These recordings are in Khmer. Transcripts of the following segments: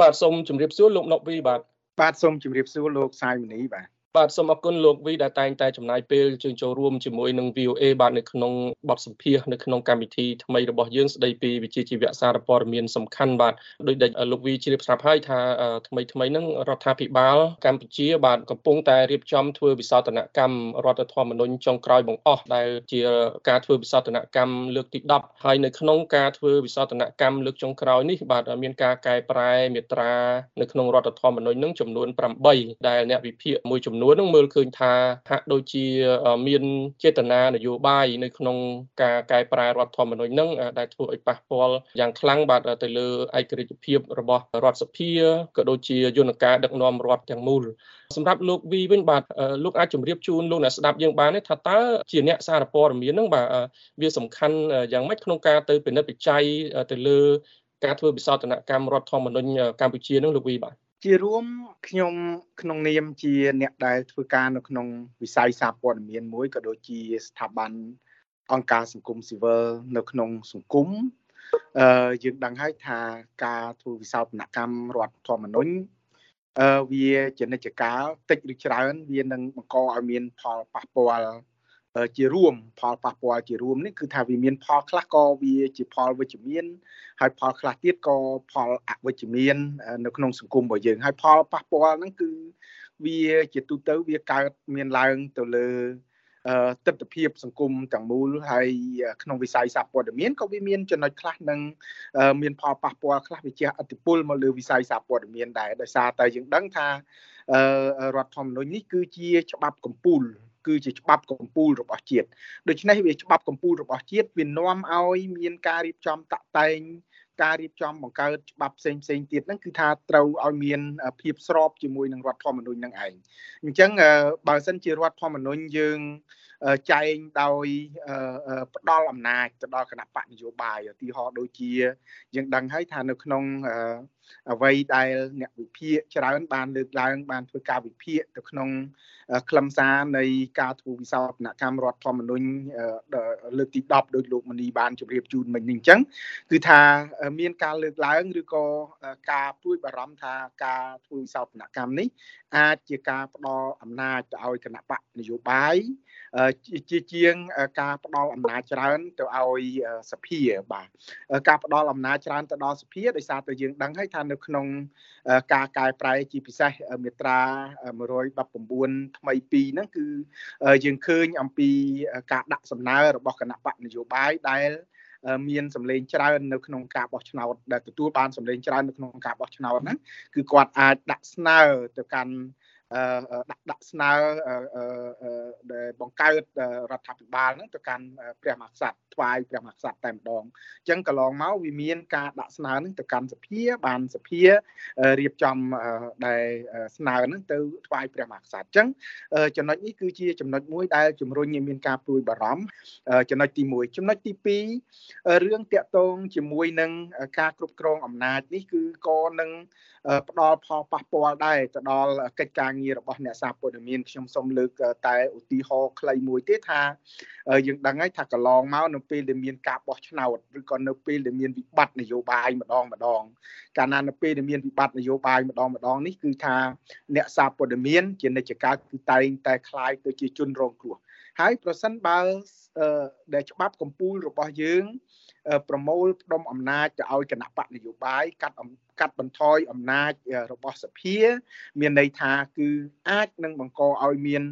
បាទសូមជម្រាបសួរលោកណុកវីបាទបាទសូមជម្រាបសួរលោកសាយមនីបាទ បាទសូមអរគុណលោកវីដែលតែងតែចំណាយពេលជើញចូលរួមជាមួយនឹង VOA បាទនៅក្នុងបទសម្ភាសនៅក្នុងកម្មវិធីថ្មីរបស់យើងស្ដីពីវិជាជីវៈសារព័ត៌មានសំខាន់បាទដោយដែលលោកវីជ្រាបស្រាប់ហើយថាថ្មីថ្មីហ្នឹងរដ្ឋាភិបាលកម្ពុជា បាទកំពុងតែរៀបចំធ្វើវិសោធនកម្មរដ្ឋធម្មនុញ្ញចុងក្រោយបង្អស់ដែលជាការធ្វើវិសោធនកម្មលើកទី10ហើយនៅក្នុងការធ្វើវិសោធនកម្មលើកចុងក្រោយនេះបាទមានការកែប្រែមាត្រានៅក្នុងរដ្ឋធម្មនុញ្ញហ្នឹងចំនួន8ដែលអ្នកវិភាគមួយចំនួននួននឹងមើលឃើញថាហាក់ដូចជាមានចេតនានយោបាយនៅក្នុងការកែប្រែរដ្ឋធម្មនុញ្ញនឹងដែលធ្វើឲ្យប៉ះពាល់យ៉ាងខ្លាំងបាទទៅលើឯករាជ្យភាពរបស់រដ្ឋសភាក៏ដូចជាយន្តការដឹកនាំរដ្ឋទាំងមូលសម្រាប់លោកវីវិញបាទលោកអាចជម្រាបជូនលោកអ្នកស្ដាប់យើងបានទេថាតើជាអ្នកសារព័ត៌មាននឹងបាទវាសំខាន់យ៉ាងម៉េចក្នុងការទៅពិនិត្យវិច័យទៅលើការធ្វើវិសោធនកម្មរដ្ឋធម្មនុញ្ញកម្ពុជានឹងលោកវីបាទ ជារួមខ្ញុំក្នុងនាមជាអ្នកដែលធ្វើការនៅក្នុងវិស័យសារព័ត៌មានមួយក៏ដូចជាស្ថាប័នអង្គការសង្គមស៊ីវិលនៅក្នុងសង្គមអឺយើងដឹងហើយថាការធ្វើវិសោធនកម្មរដ្ឋធម្មនុញ្ញអឺវាជានិច្ចកាលតិចឬច្រើន វានឹងបង្កឲ្យមានផលប៉ះពាល់ ជារួមផលប៉ះពាល់ជារួមនេះគឺថាវាមានផលខ្លះក៏វាជាផលវិជ្ជមាន ហើយផលខ្លះទៀតក៏ផលអវិជ្ជមាន នៅក្នុងសង្គមរបស់យើងហើយផលប៉ះពាល់ហ្នឹងគឺវាជាទូទៅវាកើតមានឡើងទៅលើទស្សនវិជ្ជាសង្គមទាំងមូលហើយក្នុងវិស័យសារព័ត៌មានក៏វាមានចំណុចខ្លះនឹងមានផលប៉ះពាល់ខ្លះវាជះឥទ្ធិពលមកលើវិស័យសារព័ត៌មានដែរដោយសារតែយើងដឹងថារដ្ឋធម្មនុញ្ញនេះគឺជាច្បាប់កម្ពុជា គឺជាច្បាប់កម្ពុជារបស់ជាតិដូច្នេះវាច្បាប់កម្ពុជារបស់ជាតិវានាំឲ្យមានការរៀបចំតាក់តែងការរៀបចំបង្កើតច្បាប់ផ្សេងផ្សេងទៀតហ្នឹងគឺថាត្រូវឲ្យមានភាពស្របជាមួយនឹងរដ្ឋធម្មនុញ្ញហ្នឹងឯងអញ្ចឹងបើសិនជារដ្ឋធម្មនុញ្ញយើងចែងដោយផ្ដាល់អំណាចទៅដល់គណៈបកនយោបាយឧទាហរណ៍ដូចជាយើងដឹងហើយថានៅក្នុង អ្វីដែលអ្នកវិភាគច្រើនបានលើកឡើងបានធ្វើការវិភាគទៅក្នុងខ្លឹមសារនៃការធ្វើវិសោធនកម្មរដ្ឋធម្មនុញ្ញលើកទី10ដោយលោកមនីបានជម្រាបជូនមិញនេះអញ្ចឹងគឺថាមានការលើកឡើងឬក៏ការព្រួយបារម្ភថាការធ្វើវិសោធនកម្មនេះអាចជាការផ្ដល់អំណាចទៅឲ្យគណៈបកនយោបាយជាជាងការផ្ដល់អំណាចច្រើនទៅឲ្យសភាបាទការផ្ដល់អំណាចច្រើនទៅដល់សភាដោយសារតែយើងដឹងហើយថានៅក្នុងការកែប្រែជាពិសេសមាត្រា119ថ្មី2ហ្នឹងគឺយើងឃើញអំពីការដាក់សំណើរបស់គណៈបកនយោបាយដែលមានសម្លេងច្រើននៅក្នុងការបោះឆ្នោតដែលទទួលបានសម្លេងច្រើននៅក្នុងការបោះឆ្នោតហ្នឹងគឺគាត់អាចដាក់ស្នើទៅកាន់ ដាក់ដាក់ស្នើដែលបង្កើតរដ្ឋាភិបាលហ្នឹងទៅកាន់ព្រះមហាក្សត្រថ្វាយព្រះមហាក្សត្រតែម្ដងអញ្ចឹងកន្លងមកវាមានការដាក់ស្នើហ្នឹងទៅកាន់សភាបានសភារៀបចំដែលស្នើហ្នឹងទៅថ្វាយព្រះមហាក្សត្រអញ្ចឹងចំណុចនេះគឺជាចំណុចមួយដែលជំរុញឲ្យមានការព្រួយបារម្ភចំណុចទី1ចំណុចទី2រឿងតាក់ទងជាមួយនឹងការគ្រប់គ្រងអំណាចនេះគឺក៏នឹងផ្ដល់ផលប៉ះពាល់ដែរទៅដល់កិច្ចការងាររបស់អ្នកសារព័ត៌មានខ្ញុំសូមលើកតែឧទាហរណ៍ខ្លីមួយទេថាយើងដឹងហើយថាកន្លងមកនៅពេលដែលមានការបោះឆ្នោតឬក៏នៅពេលដែលមានវិបត្តិនយោបាយម្ដងម្ដងកាលណានៅពេលដែលមានវិបត្តិនយោបាយម្ដងម្ដងនេះគឺថាអ្នកសារព័ត៌មានជានិច្ចកាលគឺតែងតែคล้ายទៅជាជនរងគ្រោះហើយប្រសិនបើដែលច្បាប់កម្ពុជារបស់យើង ប្រមូលផ្ដុំអំណាចទៅឲ្យគណៈបកនយោបាយកាត់កាត់បន្ថយអំណាចរបស់សភា មានន័យថាគឺអាចនឹងបង្កឲ្យមាន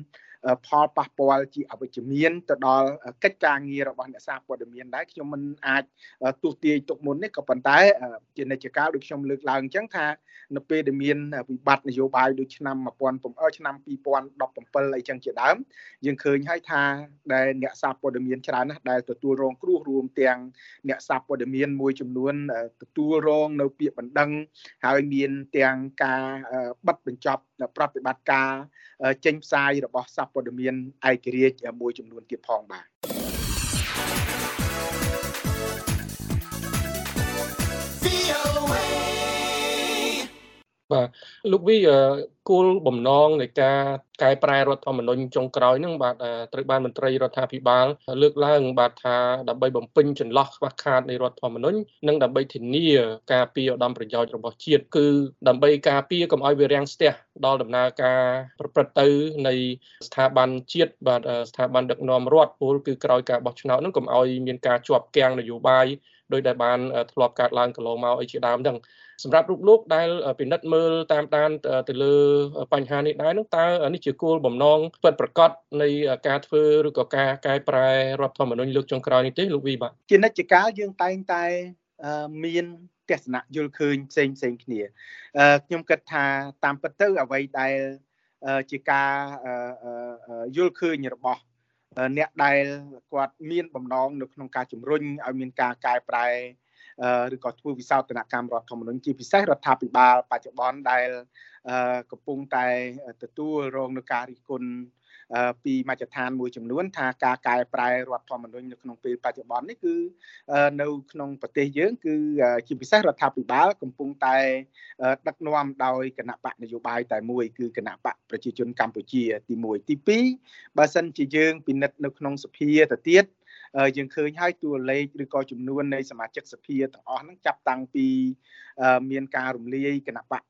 ផលប៉ះពាល់ជាអវិជ្ជមានទៅដល់កិច្ចការងាររបស់អ្នកសារព័ត៌មានដែរខ្ញុំមិនអាចទូទាយទុកមុននេះក៏ប៉ុន្តែជានិច្ចកាលដូចខ្ញុំលើកឡើងអញ្ចឹងថានៅពេលដែលមានវិបត្តិនយោបាយដូចឆ្នាំ1000ឆ្នាំ2017អីចឹងជាដើមយើងឃើញហើយថាដែលអ្នកសារព័ត៌មានច្រើនណាស់ដែលទទួលរងគ្រោះរួមទាំងអ្នកសារព័ត៌មានមួយចំនួនទទួលរងនៅពាក្យបណ្ដឹងហើយមានទាំងការបិទបញ្ចប់ប្រតិបត្តិការចេញផ្សាយរបស់សារព័ត៌មានឯករាជ្យមួយចំនួនទៀតផងបាទ បាទលោកវីគោលបំណងនៃការកែប្រែរដ្ឋធម្មនុញ្ញចុងក្រោយហ្នឹងបាទត្រូវបានមន្ត្រីរដ្ឋាភិបាលលើកឡើងបាទថាដើម្បីបំពេញចន្លោះខ្វះខាតនៃរដ្ឋធម្មនុញ្ញនិងដើម្បីធានាការពារឧត្តមប្រយោជន៍របស់ជាតិគឺដើម្បីការពារកុំឲ្យវារាំងស្ទះដល់ដំណើរការប្រព្រឹត្តទៅនៃស្ថាប័នជាតិបាទស្ថាប័នដឹកនាំរដ្ឋពលគឺក្រោយការបោះឆ្នោតហ្នឹងកុំឲ្យមានការជាប់គាំងនយោបាយដោយដែលបានធ្លាប់កើតឡើងកន្លងមកអីជាដើមហ្នឹង សម្រាប់រូបលោកដែលពិនិត្យមើលតាមដានទៅលើបញ្ហានេះដែរនឹងតើនេះជាគោលបំណងពិតប្រាកដនៃការធ្វើឬក៏ការកែប្រែរដ្ឋធម្មនុញ្ញលើកចុងក្រោយនេះទេលោកវីបាទជានិច្ចកាលយើងតែងតែមានទស្សនៈយល់ឃើញផ្សេងផ្សេងគ្នាខ្ញុំគិតថាតាមពិតទៅអ្វីដែលជាការយល់ឃើញរបស់អ្នកដែលគាត់មានបំណងនៅក្នុងការជំរុញឲ្យមានការកែប្រែ ឬក៏ធ្វើវិសោធនកម្មរដ្ឋធម្មនុញ្ញជាពិសេសរដ្ឋាភិបាលបច្ចុប្បន្នដែលកំពុងតែទទួលរងនឹងការរិះគន់ពីមជ្ឈដ្ឋានមួយចំនួនថាការកែប្រែរដ្ឋធម្មនុញ្ញនៅក្នុងពេលបច្ចុប្បន្ននេះគឺនៅក្នុងប្រទេសយើង គឺជាពិសេសរដ្ឋាភិបាលកំពុងតែដឹកនាំដោយគណៈបកនយោបាយតែមួយគឺគណៈបកប្រជាជនកម្ពុជាទី1ទី2បើសិនជាយើងពិនិត្យនៅក្នុងសភាទៅទៀត យើងឃើញហើយតួលេខឬក៏ចំនួននៃសមាជិកសភាទាំងអស់ហ្នឹងចាប់តាំងពីមានការរំលាយគណៈបក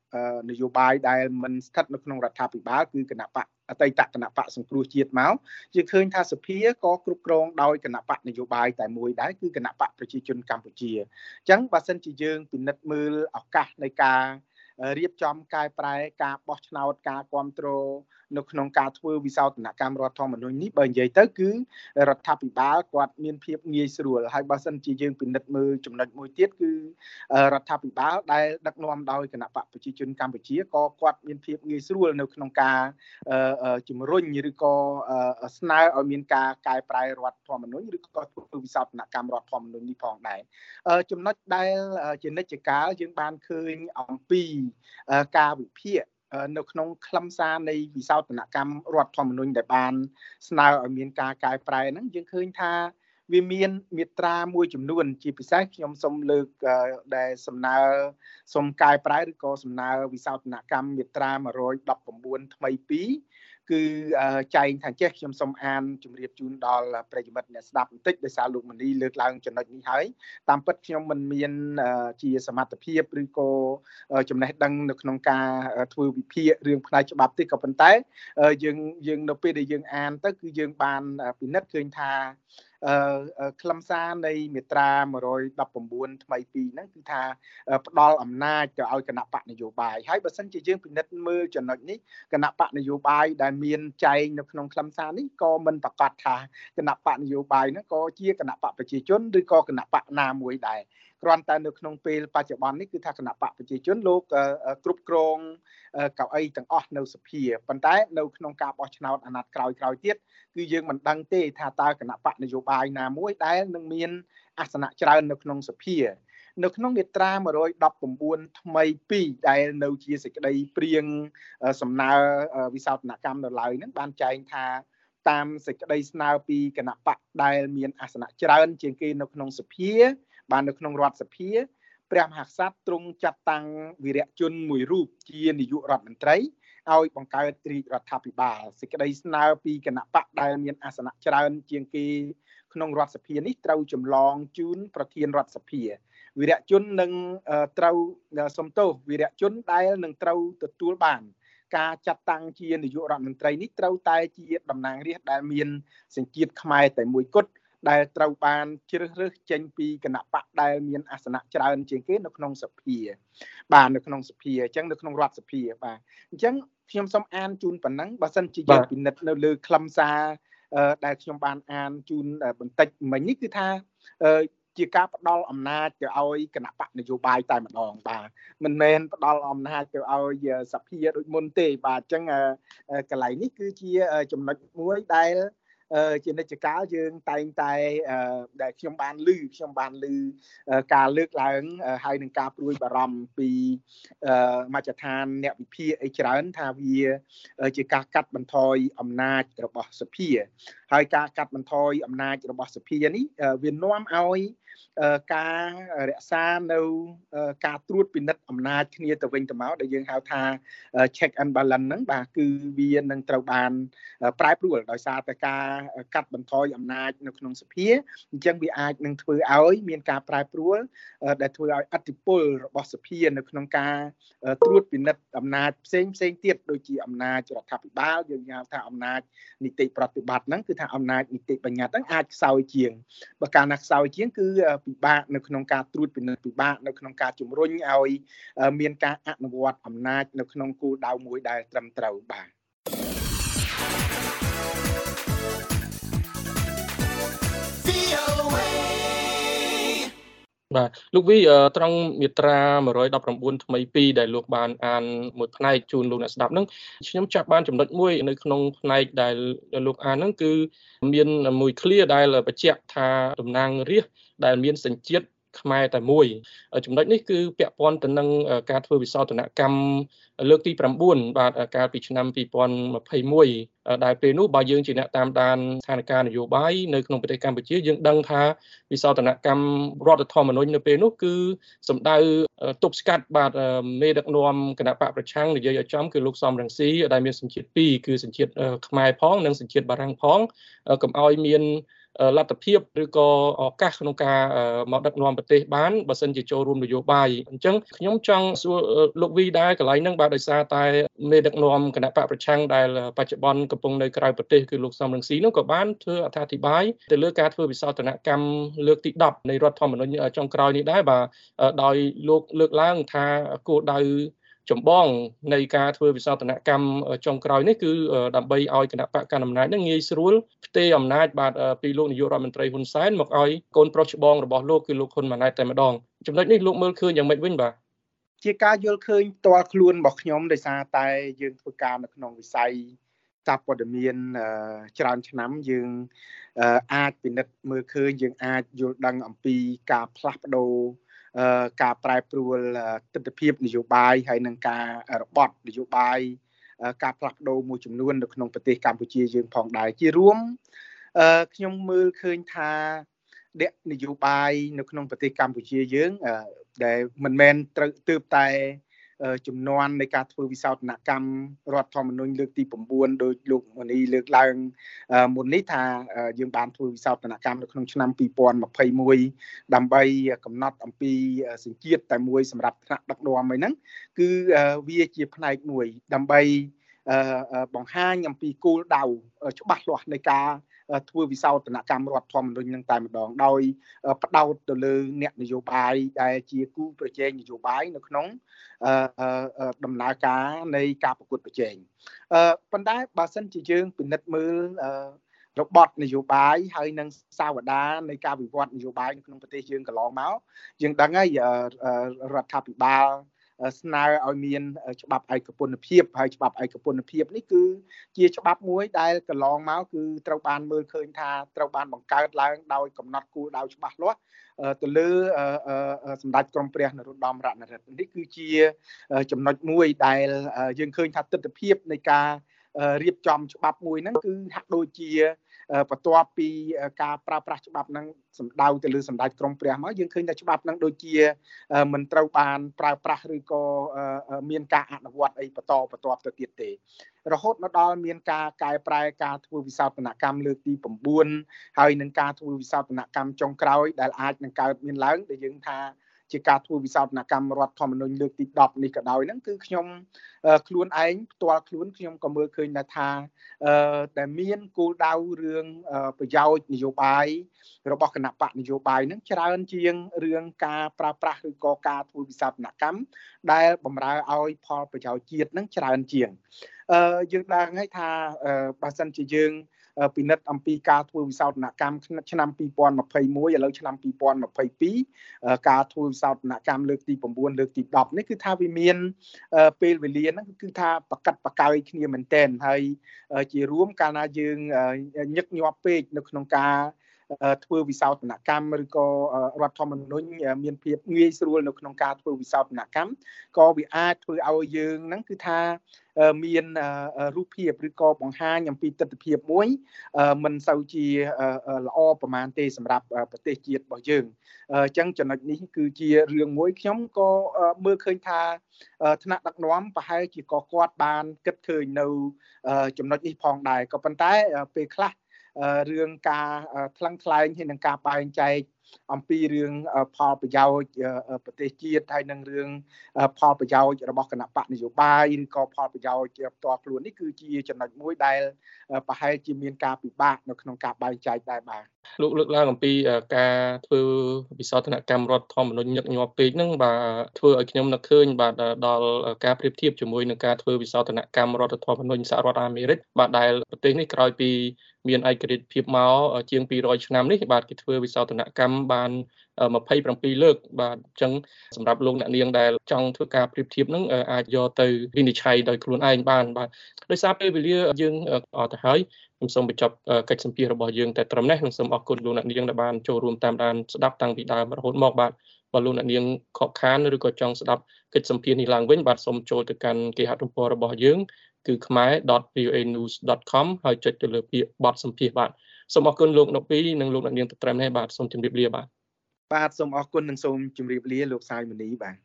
នយោបាយដែលមិនស្ថិតនៅក្នុងរដ្ឋាភិបាលគឺគណៈបកអតីតគណៈបកសង្គ្រោះជាតិមកយើងឃើញថាសភាក៏គ្រប់គ្រងដោយគណៈបកនយោបាយតែមួយដែរគឺគណៈបកប្រជាជនកម្ពុជាអញ្ចឹងបើសិនជាយើងពិនិត្យមើលឱកាសនៃការរៀបចំកែប្រែការបោះឆ្នោតការគ្រប់គ្រងនៅក្នុងការធ្វើវិសោធនកម្មរដ្ឋធម្មនុញ្ញនេះបើនិយាយទៅគឺរដ្ឋាភិបាលគាត់មានភាពងាយស្រួលហើយបើសិនជាយើងពិនិត្យមើលចំណុចមួយទៀតគឺរដ្ឋាភិបាលដែលដឹកនាំដោយគណៈបកប្រជាជនកម្ពុជាក៏គាត់មានភាពងាយស្រួលនៅក្នុងការជំរុញឬក៏ស្នើឲ្យមានការកែប្រែរដ្ឋធម្មនុញ្ញឬក៏ធ្វើវិសោធនកម្មរដ្ឋធម្មនុញ្ញនេះផងដែរចំណុចដែលជានិច្ចកាលយើងបានឃើញអំពីការវិភាគ នៅក្នុងខ្លឹមសារនៃវិសោធនកម្មរដ្ឋធម្មនុញ្ញដែលបាន ស្នើឲ្យមានការកែប្រែហ្នឹងយើងឃើញថាវាមានមាត្រាមួយចំនួន ជាពិសេសខ្ញុំសូមលើកដែលសំណើសូមកែប្រែឬក៏សំណើវិសោធនកម្មមាត្រា119ថ្មី2 គឺចែងថាចេះខ្ញុំសូមអានជម្រាបជូនដល់ប្រិយមិត្តអ្នកស្ដាប់បន្តិចដោយសារលោកមនីលើកឡើងចំណុចនេះហើយតាមពិតខ្ញុំមិនមានជាសមត្ថភាពឬក៏ចំណេះដឹងនៅក្នុងការធ្វើវិភាគរឿងផ្នែកច្បាប់ទេក៏ប៉ុន្តែយើងយើងនៅពេលដែលយើងអានទៅគឺយើងបានពិនិត្យឃើញថា ខ្លឹមសារនៃមាត្រា119ថ្មីពីរហ្នឹងគឺថាផ្ដល់អំណាចទៅឲ្យគណៈបកនយោបាយហើយបើសិនជាយើងពិនិត្យមើលចំណុចនេះគណៈបកនយោបាយដែលមានចែងនៅក្នុងខ្លឹមសារនេះក៏មិនប្រកាសថាគណៈបកនយោបាយហ្នឹងក៏ជាគណៈបកប្រជាជនឬក៏គណៈបកណាមួយដែរ គ្រាន់តែនៅក្នុងពេលបច្ចុប្បន្ននេះគឺថាគណៈបកប្រជាជនលោកគ្រប់គ្រងកៅអីទាំងអស់នៅសភាប៉ុន្តែនៅក្នុងការបោះឆ្នោតអាណត្តិក្រោយក្រោយទៀតគឺយើងមិនដឹងទេថាតើគណៈបកនយោបាយណាមួយដែលនឹងមានអាសនៈច្រើននៅក្នុងសភានៅក្នុងមាត្រា119ថ្មី2ដែលនៅជាសេចក្តីព្រៀងសំណើវិសោធនកម្មនៅឡើយហ្នឹងបានចែងថាតាមសេចក្តីស្នើពីគណៈបកដែលមានអាសនៈច្រើនជាងគេនៅក្នុងសភា បាននៅក្នុងរដ្ឋសភាព្រះមហាក្សត្រទ្រង់ចាត់តាំងវីរៈជនមួយរូបជានាយករដ្ឋមន្ត្រីឲ្យបង្កើតរាជរដ្ឋាភិបាលសេចក្តីស្នើពីគណៈបកដែលមានអាសនៈច្រើនជាងគេក្នុងរដ្ឋសភានេះត្រូវចម្លងជូនប្រធានរដ្ឋសភាវីរៈជននឹងត្រូវសំទោសវីរៈជនដែលនឹងត្រូវទទួលបានការចាត់តាំងជានាយករដ្ឋមន្ត្រីនេះត្រូវតែជាតំណាងរាស្ត្រដែលមានសញ្ជាតិខ្មែរតែមួយគត់ ដែលត្រូវបានជ្រើសរើសចេញពីគណៈបកដែលមានអាសនៈច្រើនជាងគេនៅក្នុងសភាបាទនៅក្នុងសភាអញ្ចឹងនៅក្នុងរដ្ឋសភាបាទអញ្ចឹងខ្ញុំសូមអានជូនប៉ុណ្ណឹងបើសិនជាយើងពិនិត្យនៅលើខ្លឹមសារដែលខ្ញុំបានអានជូនបន្តិចមិញនេះគឺថាជាការផ្ដល់អំណាចទៅឲ្យគណៈបកនយោបាយតែម្ដងបាទមិនមែនផ្ដល់អំណាចទៅឲ្យសភាដូចមុនទេបាទអញ្ចឹងកន្លែងនេះគឺជាចំណុចមួយដែល ជានិច្ចកាលយើងតែងតែដែលខ្ញុំបានឮខ្ញុំបានឮការលើកឡើងហើយនឹងការព្រួយបារម្ភពីមជ្ឈដ្ឋានអ្នកវិភាគអីច្រើនថាវាជាការកាត់បន្ថយអំណាចរបស់សភាហើយការកាត់បន្ថយអំណាចរបស់សភានេះវានាំឲ្យ ការរក្សានៅការត្រួតពិនិត្យអំណាចគ្នាទៅវិញទៅមកដែលយើងហៅថា check and balance ហ្នឹងបាទគឺវានឹងត្រូវបានប្រែប្រួលដោយសារតែការកាត់បន្ថយអំណាចនៅក្នុងសភាអញ្ចឹងវាអាចនឹងធ្វើឲ្យមានការប្រែប្រួលដែលធ្វើឲ្យអធិបុលរបស់សភានៅក្នុងការត្រួតពិនិត្យអំណាចផ្សេងផ្សេងទៀតដូចជាអំណាចរដ្ឋាភិបាលយើងហៅថាអំណាចនីតិប្រតិបត្តិហ្នឹងគឺថាអំណាចនីតិបញ្ញត្តិហ្នឹងអាចខ្សោយជាងបើកាលណាខ្សោយជាងគឺពិបាកនៅក្នុងការត្រួតពិនិត្យពិបាកនៅក្នុងការជំរុញឲ្យមានការអនុវត្តអំណាចនៅក្នុងគោលដៅមួយដែលត្រឹមត្រូវបាទ បាទលោកវីត្រង់មាត្រា119ថ្មី2ដែលលោកបានអានមួយផ្នែកជូនលោកអ្នកស្ដាប់ហ្នឹងខ្ញុំចាប់បានចំណុចមួយនៅក្នុងផ្នែកដែលលោកអានហ្នឹងគឺមានមួយ clear ដែលបញ្ជាក់ថាតំណាងរាស្ត្រដែលមានសញ្ជាតិ ខ្មែរតែមួយចំណុចនេះគឺពាក់ព័ន្ធទៅនឹងការធ្វើវិសោធនកម្មលើកទី9បាទកាលពីឆ្នាំ2021ដែលពេលនោះបើយើងជាអ្នកតាមដានស្ថានភាពនយោបាយនៅក្នុងប្រទេសកម្ពុជាយើងដឹងថាវិសោធនកម្មរដ្ឋធម្មនុញ្ញនៅពេលនោះគឺសម្ដៅទប់ស្កាត់បាទមេដឹកនាំគណៈបកប្រឆាំងនិយាយឲ្យចំគឺលោកសំរងស៊ីដែលមានសញ្ជាតិ2គឺសញ្ជាតិខ្មែរផងនិងសញ្ជាតិបារាំងផងកុំឲ្យមាន លទ្ធភាពឬក៏ឱកាសក្នុងការមកដឹកនាំប្រទេសបានបើសិនជាចូលរួមនយោបាយអញ្ចឹងខ្ញុំចង់សួរលោកវីដែរកន្លែងហ្នឹងបាទដោយសារតែមេដឹកនាំគណៈបកប្រឆាំងដែលបច្ចុប្បន្នកំពុងនៅក្រៅប្រទេសគឺលោកសំរងស៊ីនោះក៏បានធ្វើអត្ថាធិប្បាយទៅលើការធ្វើវិសោធនកម្មលើកទី10នៃរដ្ឋធម្មនុញ្ញចុងក្រោយនេះដែរបាទដោយលោកលើកឡើងថាគោលដៅ ចម្បងនៃការធ្វើវិសោធនកម្មចុងក្រោយនេះគឺដើម្បីឲ្យគណៈបកកណ្ដាលអំណាចនឹងងាយស្រួលផ្ទេរអំណាចបាទពីលោកនាយករដ្ឋមន្ត្រីហ៊ុនសែនមកឲ្យកូនប្រុសច្បងរបស់លោកគឺលោកហ៊ុនម៉ាណែតតែម្ដងចំណុចនេះលោកមើលឃើញយ៉ាងម៉េចវិញបាទជាការយល់ឃើញផ្ទាល់ខ្លួនរបស់ខ្ញុំដោយសារតែយើងធ្វើការនៅក្នុងវិស័យតាព័ត៌មានច្រើនឆ្នាំយើងអាចពិនិត្យមើលឃើញយើងអាចយល់ដឹងអំពីការផ្លាស់ប្ដូរ ការប្រែប្រួលទស្សនវិជ្ជានយោបាយហើយនឹងការរបត់នយោបាយការផ្លាស់ប្ដូរមួយចំនួននៅក្នុងប្រទេសកម្ពុជាយើងផងដែរជារួមខ្ញុំមើលឃើញថាដកនយោបាយនៅក្នុងប្រទេសកម្ពុជាយើងដែលមិនមែនត្រូវទើបតែ ចំនួននៃការធ្វើវិសោធនកម្មរដ្ឋធម្មនុញ្ញលើកទី9ដោយលោកមនីលើកឡើងមុននេះថាយើងបានធ្វើវិសោធនកម្មនៅក្នុងឆ្នាំ2021ដើម្បីកំណត់អំពីសញ្ជាតិតែមួយសម្រាប់ថ្នាក់ដឹកនាំអីហ្នឹងគឺវាជាផ្នែកមួយដើម្បីបង្ហាញអំពីគោលដៅច្បាស់លាស់នៃការ ធ្វើវិសោធនកម្មរដ្ឋធម្មនុញ្ញនឹងតែម្ដងដោយផ្ដោតទៅលើអ្នកនយោបាយដែលជាគូប្រជែងនយោបាយនៅក្នុងដំណើរការនៃការប្រកួតប្រជែងប៉ុន្តែបើសិនជាយើងពិនិត្យមើលរបត់នយោបាយហើយនឹងសាវតានៃការវិវត្តនយោបាយនៅក្នុងប្រទេសយើងកន្លងមកយើងដឹងហើយរដ្ឋាភិបាល ស្នើឲ្យមានច្បាប់ឯកពន្ធភាពហើយច្បាប់ឯកពន្ធភាពនេះគឺជាច្បាប់មួយដែលកន្លងមកគឺត្រូវបានមើលឃើញថាត្រូវបានបង្កើតឡើងដោយកំណត់គោលដៅច្បាស់លាស់ទៅលើសម្ដេចក្រមព្រះនរោត្តមរណរដ្ឋនេះគឺជាចំណុចមួយដែលយើងឃើញថាទស្សនវិជ្ជានៃការរៀបចំច្បាប់មួយហ្នឹងគឺហាក់ដូចជា បន្ទាប់ពីការប្រើប្រាស់ច្បាប់ហ្នឹងសម្ដៅទៅលើសម្ដេចក្រមព្រះមកយើងឃើញថាច្បាប់ហ្នឹងដូចជាមិនត្រូវបានប្រើប្រាស់ឬក៏មានការអនុវត្តអីបន្តបន្ទាប់ទៅទៀតទេរហូតមកដល់មានការកែប្រែការធ្វើវិសោធនកម្មលើកទី9ហើយនឹងការធ្វើវិសោធនកម្មចុងក្រោយដែលអាចនឹងកើតមានឡើងដែលយើងថា ជាការធ្វើវិសោធនកម្មរដ្ឋធម្មនុញ្ញលើកទី10នេះក៏ដោយហ្នឹងគឺខ្ញុំខ្លួនឯងផ្ទាល់ខ្លួនខ្ញុំក៏មើលឃើញដែរថាដែលមានគោលដៅរឿងប្រយោជន៍នយោបាយរបស់គណៈបកនយោបាយហ្នឹងច្រើនជាងរឿងការប្រើប្រាស់ឬក៏ការធ្វើវិសោធនកម្មដែលបំរើឲ្យផលប្រយោជន៍ជាតិហ្នឹងច្រើនជាងអឺយើងដឹងហើយថាបើសិនជាយើង ពិនិត្យអំពីការធ្វើវិសោធនកម្មឆ្នាំ2021ឥឡូវឆ្នាំ2022ការធ្វើវិសោធនកម្មលើកទី9លើកទី10នេះគឺថាវាមានពេលវេលាហ្នឹងគឺថាប្រកាត់ប្រកាយគ្នាមែនតែនហើយជារួមកាលណាយើងញឹកញាប់ពេកនៅក្នុងការ ធ្វើវិសោធនកម្មឬក៏រដ្ឋធម្មនុញ្ញមានភាពងាយស្រួលនៅក្នុងការធ្វើវិសោធនកម្មក៏វាអាចធ្វើឲ្យយើងហ្នឹងគឺថាមានរូបភាពឬក៏បង្ហាញអំពីទស្សនវិជ្ជាមួយ មិនសូវជាល្អប្រមាណទេសម្រាប់ប្រទេសជាតិរបស់យើងអញ្ចឹងចំណុចនេះគឺជារឿងមួយខ្ញុំក៏មើលឃើញថាថ្នាក់ដឹកនាំប្រហែលជាក៏គាត់បានគិតឃើញនៅចំណុចនេះផងដែរក៏ប៉ុន្តែពេលខ្លះ រឿងការថ្លឹងថ្លែងហើយនឹងការបែងចែកអំពីរឿងផលប្រយោជន៍ប្រទេសជាតិហើយនឹងរឿងផលប្រយោជន៍របស់គណៈបកនយោបាយឬក៏ផលប្រយោជន៍ផ្ទាល់ខ្លួននេះគឺជាចំណុចមួយដែលប្រហែលជាមានការពិបាកនៅក្នុងការបែងចែកដែរបាទ លោកលើកឡើងអំពីការធ្វើវិសោធនកម្មរដ្ឋធម្មនុញ្ញញឹកញាប់ពេកហ្នឹងបាទធ្វើឲ្យខ្ញុំនឹកឃើញបាទដល់ការប្រៀបធៀបជាមួយនឹងការធ្វើវិសោធនកម្មរដ្ឋធម្មនុញ្ញសហរដ្ឋអាមេរិកបាទដែលប្រទេសនេះក្រោយពីមានឯករាជ្យភាពមកជាង200ឆ្នាំនេះបាទគេធ្វើវិសោធនកម្មបាន 27លើកបាទអញ្ចឹងសម្រាប់លោកអ្នកនាងដែលចង់ធ្វើការប្រៀបធៀបហ្នឹងអាចយកទៅវិនិច្ឆ័យដោយខ្លួនឯងបានបាទដោយសារពេលវេលាយើងអត់ទៅហើយខ្ញុំសូមបញ្ចប់កិច្ចសម្ភាសរបស់យើងតែត្រឹមនេះនិងសូមអរគុណលោកអ្នកនាងដែលបានចូលរួមតាមដានស្ដាប់តាំងពីដើមរហូតមកបាទបើលោកអ្នកនាងខកខានឬក៏ចង់ស្ដាប់កិច្ចសម្ភាសនេះឡើងវិញបាទសូមចូលទៅកាន់គេហទំព័ររបស់យើងគឺ khmer.voanews.com ហើយចុចទៅលើពាក្យបទសម្ភាសបាទសូមអរគុណលោកនុកពីនិងលោកអ្នកនាងទៅត្រឹមនេះបាទសូមជម្រាបលាបាទ បាទសូមអរគុណនិងសូមជម្រាបលាលោកសាយមនីបាទ